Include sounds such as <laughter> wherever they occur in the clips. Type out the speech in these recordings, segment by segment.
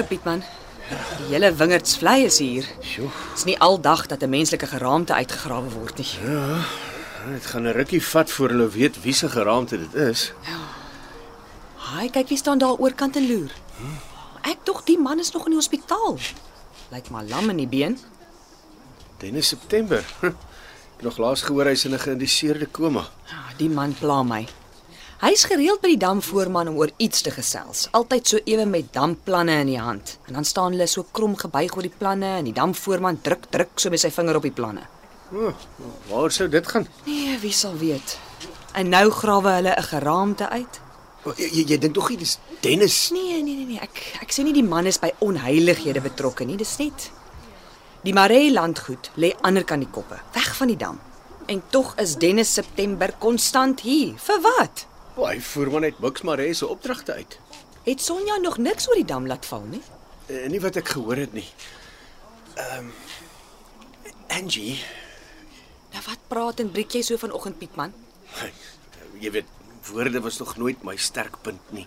Môre Pietman. Die hele wingerdsvlei is hier. Sjoe, Dis nie aldag dat 'n menslike geraamte uitgegrawe word nie. dit gaan 'n rukkie vat voor hulle weet wie se geraamte dit is. Haai, kyk wie staan daar oorkant en loer. Ek dog die man is nog in die hospitaal. Lyk maar lam in die been. Dennis September. <laughs> Ek het nog laas gehoor hy's in 'n geïndiseerde koma. Ja, die man pla my. Hy's gereeld by die damvoorman om oor iets te gesels. Altyd so ewe met damplanne in die hand. En dan staan hulle so krom gebuig oor die planne en die damvoorman druk druk so met sy vinger op die planne. Oh, waar sou dit gaan? Nee, wie sal weet. En nou grawe hulle 'n geraamte uit. Oh, jy jy, dink tog nie dis Dennis nie? Nee, nee, nee, nee. Ek ek sê nie die man is by onheilighede betrokke nie. Dis net die Maree landgoed lê aanderkant die koppe, weg van die dam. En tog is Dennis September konstant hier. Vir wat? Oh, hy voer maar net Bucks Maree se opdragte uit. Het Sonja nog niks oor die dam laat val nie? Uh, nie wat ek gehoor het nie. Ehm um, Angie, Nou wat praat en breek jy so vanoggend Pietman? jy weet woorde was nog nooit my sterkpunt nie.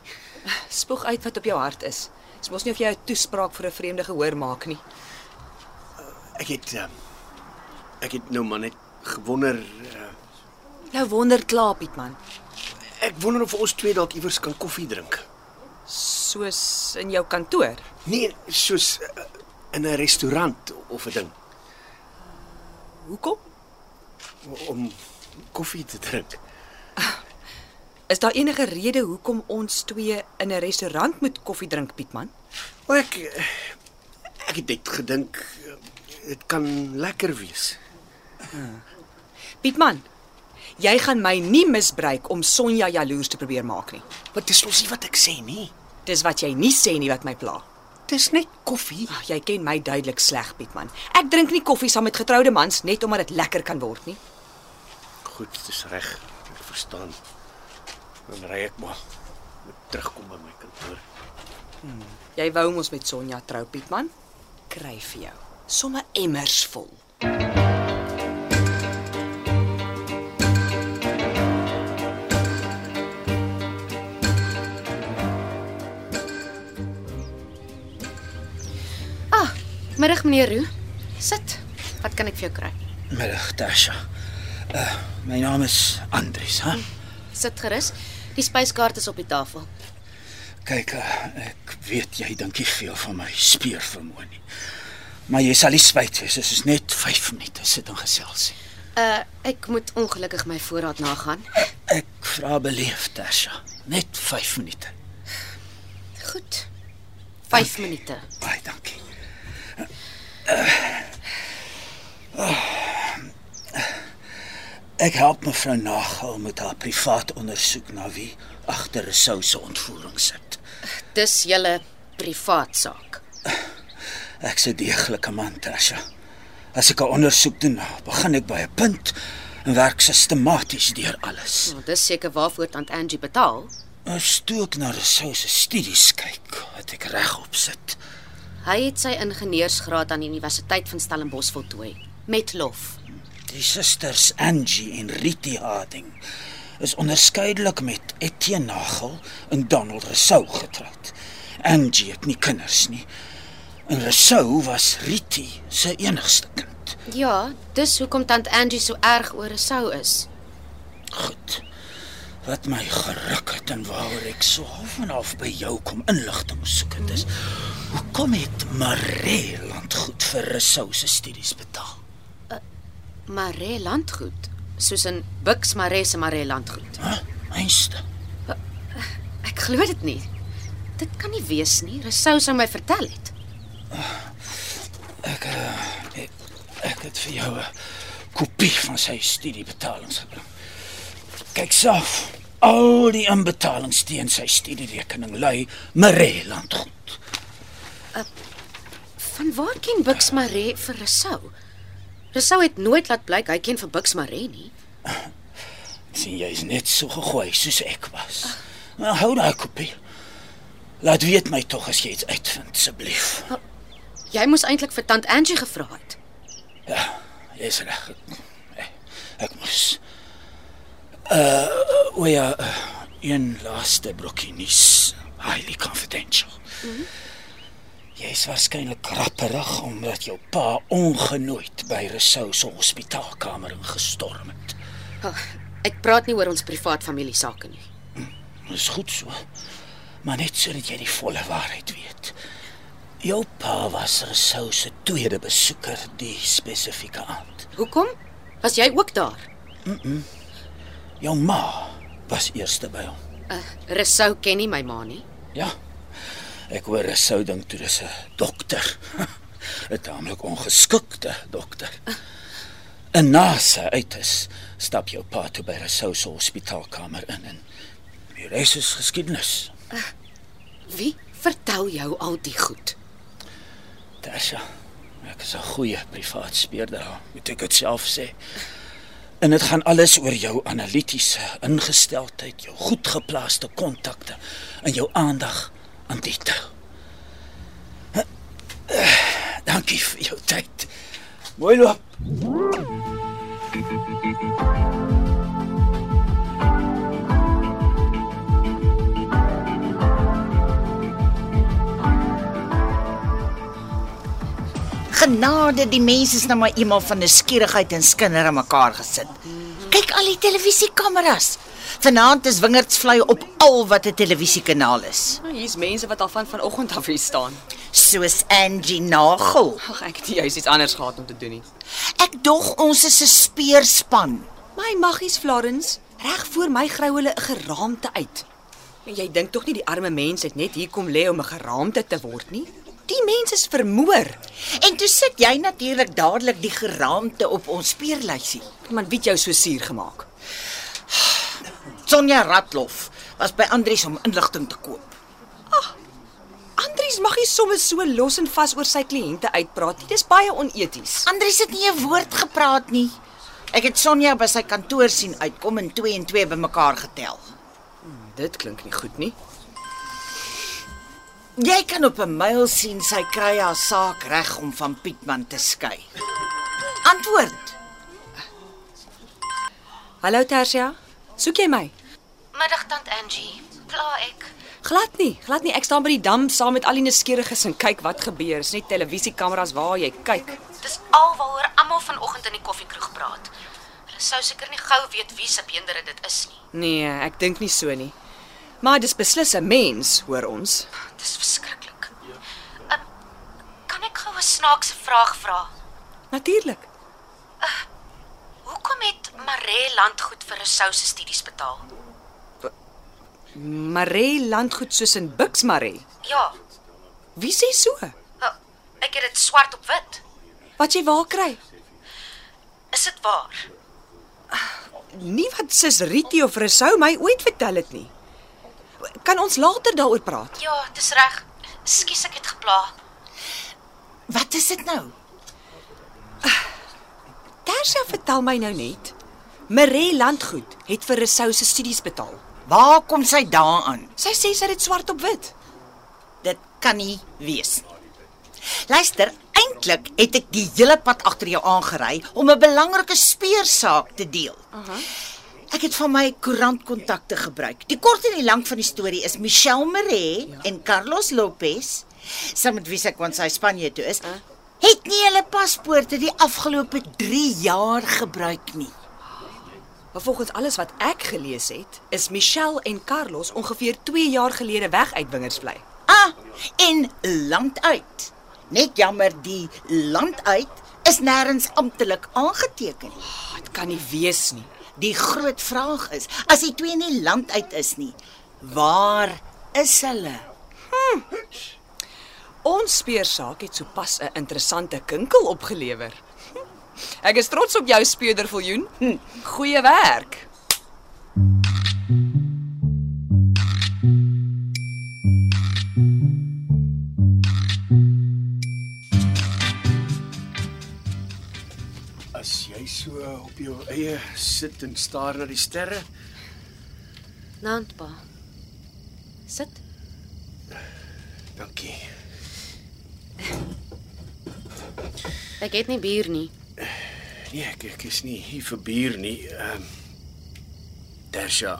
Spoeg uit wat op jou hart is. Dis mos nie of jy 'n toespraak vir 'n vreemde gehoor maak nie. Ek het uh, ek het nou maar net gewonder uh, Nou wonder klaar Pietman, ek wonder of ons twee dalk iewers kan koffie drink. soos in jou kantoor. Nee, soos uh, in 'n restaurant of 'n ding Hoekom? om koffie te drink. Is daar enige rede hoekom ons twee in 'n restaurant moet koffie drink Pietman? Maar ek eh, ek het net gedink eh, dit kan lekker wees. Pietman, jy gaan my nie misbruik om Sonja jaloers te probeer maak nie. Maar dis mos nie wat ek sê nie. Dis wat jy nie sê nie wat my pla. Dis net koffie. Ag, jy ken my duidelik sleg, Pietman. Ek drink nie koffie saam met getroude mans net omdat dit lekker kan word nie. Goed, dis reg. Ek verstaan. Dan ry ek maar. Moet terugkom by my kantoor. Jy wou mos met Sonja trou, Pietman? Kry vir jou. Somme emmers vol. Ah, middag meneer Roo. Sit. Wat kan ek vir jou kry? Middag, Tasha. Uh, my naam is Andries, hè? Sit gerus. Die spyskaart is op die tafel. Kyk, uh, ek weet jy dink nie veel van my speurvermoë nie. Maar jy sal nie spyt wees, dit is net 5 minute sit en gesels. Uh ek moet ongelukkig my voorraad nagaan. Ek vra beleef, Tasha. Net 5 minute. Goed. 5 minute. Baie dankie. Ek help mevrou Nagel met haar privaat ondersoek na wie agter 'n sou se ontvoering sit. Dis julle privaat saak. Ek's 'n deeglike man, Tasha. As ek 'n ondersoek doen, begin ek by 'n punt en werk sistematies deur alles. Nou, dis seker waarvoor tant Angie betaal. As toe ek na Rousseau se studies kyk, wat ek regop sit. Hy het sy ingenieursgraad aan die Universiteit van Stellenbosch voltooi met lof. Die susters Angie en Riti Harding is onderskeidelik met Etienne Nagel en Donald Rousseau getroud. Angie het nie kinders nie. En Rousseau was Riti se enigste kind. Ja, dis hoekom tant Angie so erg oor sou is. Goed. Wat my geruk het en waaroor ek so half en half by jou kom inligting soek het is hoekom het Maree landgoed vir Rousseau se studies betaal? Maree landgoed, soos in Bux Maree se Maree landgoed. Hæ? Einste. Ek glo dit nie. Dit kan nie wees nie. Rousseau sou my vertel het. Ek uh, ek, ek het vir jou 'n kopie van sy studiebetalings gebring. Kyk self. Al die inbetalings teen sy studierekening lui Mareland goed. Van waar ken Bux Maree vir Rousseau? Rousseau het nooit laat blyk hy ken vir Bux Maree nie. sien jy's net so gegooi soos ek was. Nou hou daai kopie. Laat weet my tog as jy iets uitvind asseblief. Jy moes eintlik vir tant Angie gevra het. Ja, jy's reg. Ek, ek moes uh o ja, uh, een laaste brokkie nuus, highly confidential. Mm -hmm. Jy's waarskynlik krapperig omdat jou pa ongenooid by Rousseau se hospitaalkamer ingestorm het. Oh, ek praat nie oor ons privaat familie sake nie. Dis goed so. Maar net sodat jy die volle waarheid weet. Jou pa was Rousseau se tweede besoeker die spesifieke aand. Hoekom? Was jy ook daar? Jou ma was eerste by hom. Uh, Rousseau ken nie my ma nie. Ja. Ek hoor Rousseau dink toe dis 'n dokter. <laughs> 'n Taamlik ongeskikte dokter. En na sy uit is, stap jou pa toe by Rousseau se hospitaalkamer in en die res is geskiedenis. Wie vertel jou al die goed? Tasha, ek is 'n goeie privaat speurder, moet ek dit self sê. En dit gaan alles oor jou analitiese ingesteldheid, jou goed geplaaste kontakte en jou aandag aan detail. Dankie vir jou tyd. Mooi loop. Genade, die mense is nou maar eenmal van nuuskierigheid en skinder aan mekaar gesit. Kyk al die televisiekameras. Vanaand is Wingerdsvlei op al wat 'n televisiekanaal is. Nou, hier's mense wat al van vanoggend af hier staan. Soos Angie Nagel. Ag, ek het nie juist iets anders gehad om te doen nie. Ek dog ons is 'n speerspan. My maggies Florence, reg voor my grou hulle 'n geraamte uit. En jy dink tog nie die arme mens het net hier kom lê om 'n geraamte te word nie? Die mens is vermoor. En toe sit jy natuurlik dadelik die geraamte op ons speerlysie. Man, wie het jou so suur gemaak? Sonja Ratloff was by Andries om inligting te koop. Andries mag nie sommer so los en vas oor sy kliënte uitpraat nie. Dis baie oneties. Andries het nie 'n woord gepraat nie. Ek het Sonja by sy kantoor sien uitkom en 2 en 2 bymekaar getel. Dit klink nie goed nie. Jy kan op 'n mail sien sy kry haar saak reg om van Pietman te skei. Antwoord. Hallo Tersia, soek jy my? Middag tant Angie. Pla ek. Glad nie, glad nie. Ek staan by die dam saam met al die nuuskieriges en kyk wat gebeur. Dis net televisiekameras waar jy kyk. Dis alwaaroor almal vanoggend in die koffiekroeg praat. Hulle sou seker nie gou weet wie se beenderre dit is nie. Nee, ek dink nie so nie. Maar dis beslis 'n mens, hoor ons. Dis verskriklik. Uh, kan ek gou 'n snaakse vraag vra? Natuurlik. Hoekom het Maree landgoed vir Rousseau se studies betaal? Maree landgoed soos in Buxmaree. Ja, Wie sê so? wel, ek het dit swart op wit. Wat jy waar kry? Is dit waar? Nie wat sis Riti of Rousseau my ooit vertel het nie. Kan ons later daaroor praat? Ja, dis reg. Skus ek het gepla. Wat is dit nou? Tersia vertel my nou net. Maree landgoed het vir Rousseau se studies betaal. Waar kom sy daaraan? Sy sê sy het dit swart op wit. Dit kan nie wees nie. Luister, eintlik het ek die hele pad agter jou aangery om 'n belangrike speursaak te deel. Aha. Ek het van my koerantkontakte gebruik. Die kort en die lank van die storie is Michelle Maree ja. en Carlos Lopez, saam met wie sy kon sy Spanje toe is, het nie hulle paspoorte die afgelope 3 jaar gebruik nie. Maar volgens alles wat ek gelees het, is Michelle en Carlos ongeveer 2 jaar gelede weg uit Wingersvlei. Ah, en land uit. Net jammer die land uit is nêrens amptelik aangeteken nie. Oh, dit kan nie wees nie. Die groot vraag is, as die twee nie land uit is nie, waar is hulle? Ons speursaak het sopas 'n interessante kinkel opgelewer. Ek is trots op jou speurder viljoen. Hm, Goeie werk. As jy so op jou eie sit en staar na die sterre, Nant pa. Sit. dankie. Ek het nie bier nie. Nee, ek, ek is nie hier vir bier nie. Ehm um, Tersha.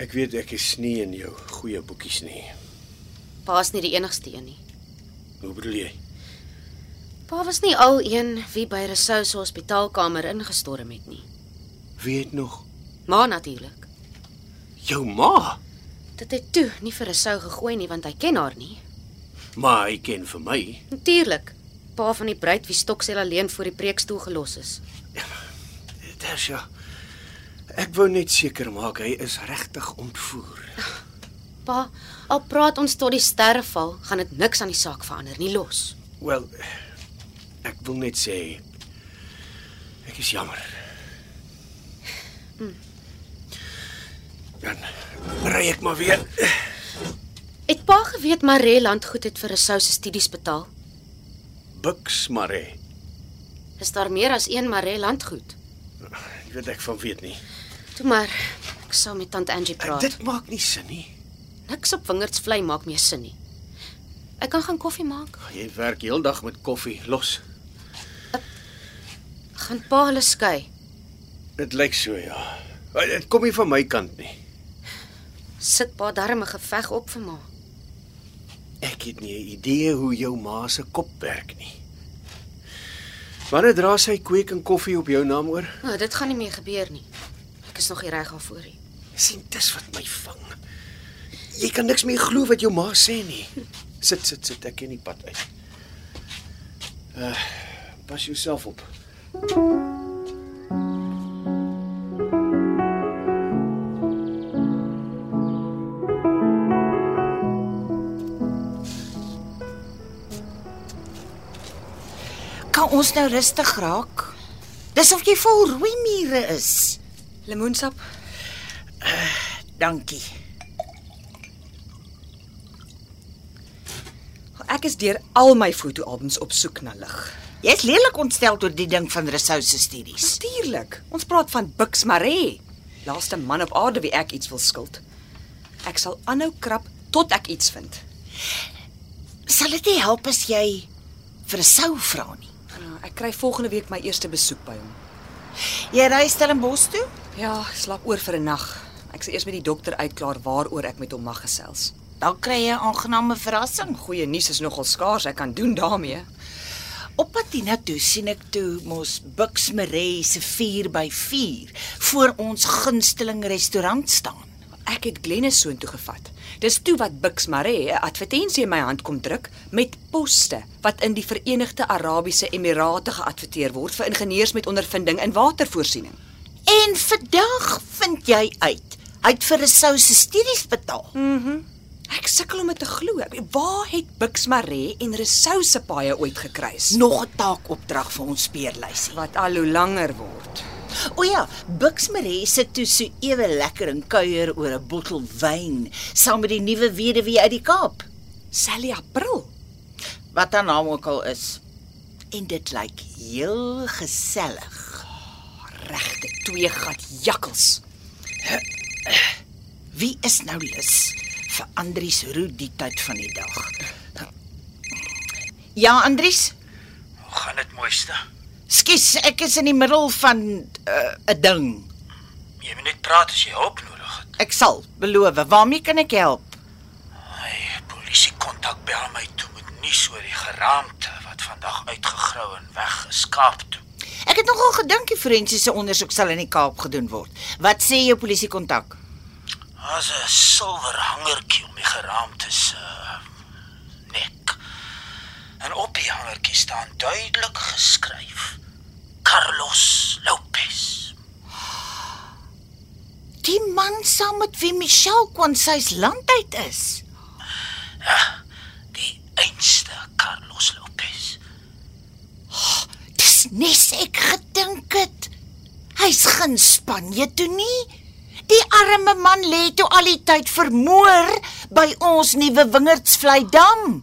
Ek weet ek is nie in jou goeie boekies nie. Pa's nie die enigste een nie. Hoe bedoel jy? Pa was nie al een wie by Rousseau se hospitaalkamer ingestorm het nie. Wie het nog? Ma natuurlik. Jou ma. Dit het toe nie vir Rousseau gegooi nie want hy ken haar nie. Maar hy ken vir my. Natuurlik. Pa van die bruid wie stoksel alleen voor die preekstoel gelos is. Tersha. Ek wou net seker maak hy is regtig ontvoer. Pa, al praat ons tot die sterre val, gaan dit niks aan die saak verander nie los. Wel, ek wil net sê ek is jammer. Dan ry ek maar weer. Het pa geweet Maree landgoed het vir Rousseau se studies betaal? Buks Mare. Is daar meer as een Maree landgoed? Ek weet ek van weet nie. Toe maar, ek sal met tant Angie praat. Dit maak nie sin nie. Niks op wingerd's vlei maak meer sin nie. Ek kan gaan koffie maak. Jy werk heeldag met koffie los. Gaan pa hulle skei. Dit lyk so ja. Dit kom nie van my kant nie. Sit pa darm 'n geveg op vir ma. Ek het nie 'n idee hoe jou ma se kop werk nie. Wanneer dra sy kweek en koffie op jou naam oor? Nou, dit gaan nie meer gebeur nie. Ek is nog nie reg daarvoor nie. sien dis wat my vang. Jy kan niks meer glo wat jou ma sê nie. Sit sit sit ek in die pad uit. Uh pas jouself op. Kan ons nou rustig raak? Dis of jy vol rooi mure is. Lemoensap. Dankie. Ek is deur al my fotoalbums op soek na lig. Jy's lelik ontstel oor die ding van Rousseau se studies. Natuurlik. Ons praat van Bux Maree. Laaste man op aarde wie ek iets wil skuld. Ek sal aanhou krap tot ek iets vind. Sal dit nie help as jy vir 'n sou vra nie? Ek kry volgende week my eerste besoek by hom. Jy ry Stellenbosch toe? Ja, ek slaap oor vir 'n nag. Ek sal eers met die dokter uitklaar waaroor ek met hom mag gesels. Dan kry jy 'n aangename verrassing. Goeie nuus is nogal skaars, ek kan doen daarmee. Op pad hiernatoe sien ek toe mos Bux Maree se 4 by 4 voor ons gunsteling restaurant staan. Ek het Glennis soontoe gevat. Dis toe wat Bux Maree 'n advertensie in my hand kom druk met poste wat in die Verenigde Arabiese Emirate geadverteer word vir ingenieurs met ondervinding in watervoorsiening. En vandag vind jy uit. Hy het vir Rousseau se studies betaal. Ek sukkel om dit te glo. Waar het Bux Maree en Rousseau se paaie ooit gekruis? Nog 'n taakopdrag vir ons speerlysie. Wat al hoe langer word. O ja, Bux Maree sit toe so ewe lekker en kuier oor 'n bottel wyn saam met die nuwe weduwee uit die Kaap. Sally April. Wat haar naam ook al is. En dit lyk heel gesellig. Regte twee gat jakkels. Wie is nou lus vir Andries Roo die tyd van die dag? Ja, Andries? Hoe gaan dit mooiste? Skus, ek is in die middel van 'n uh, ding. Jy moet net praat as jy hulp nodig het. Ek sal beloof. Waarmee kan ek help? Hy polisie kontak bel my toe met nuus oor die geraamte wat vandag uitgegrou en weggeskaap toe. Ek het nogal gedink die forensiese ondersoek sal in die Kaap gedoen word. Wat sê jou polisie kontak? Daar's 'n silwer hangertjie om die geraamte se uh, nek. En op die hangertjie staan duidelik geskryf: Carlos Lopez. Die man saam met wie Michelle Kwansy's land uit is. Die einste Carlos Lopez. Dis nes ek gedink het. Hy's geen Spanje toe nie. Die arme man lê toe al die tyd vermoor by ons nuwe Wingerdsvlei dam.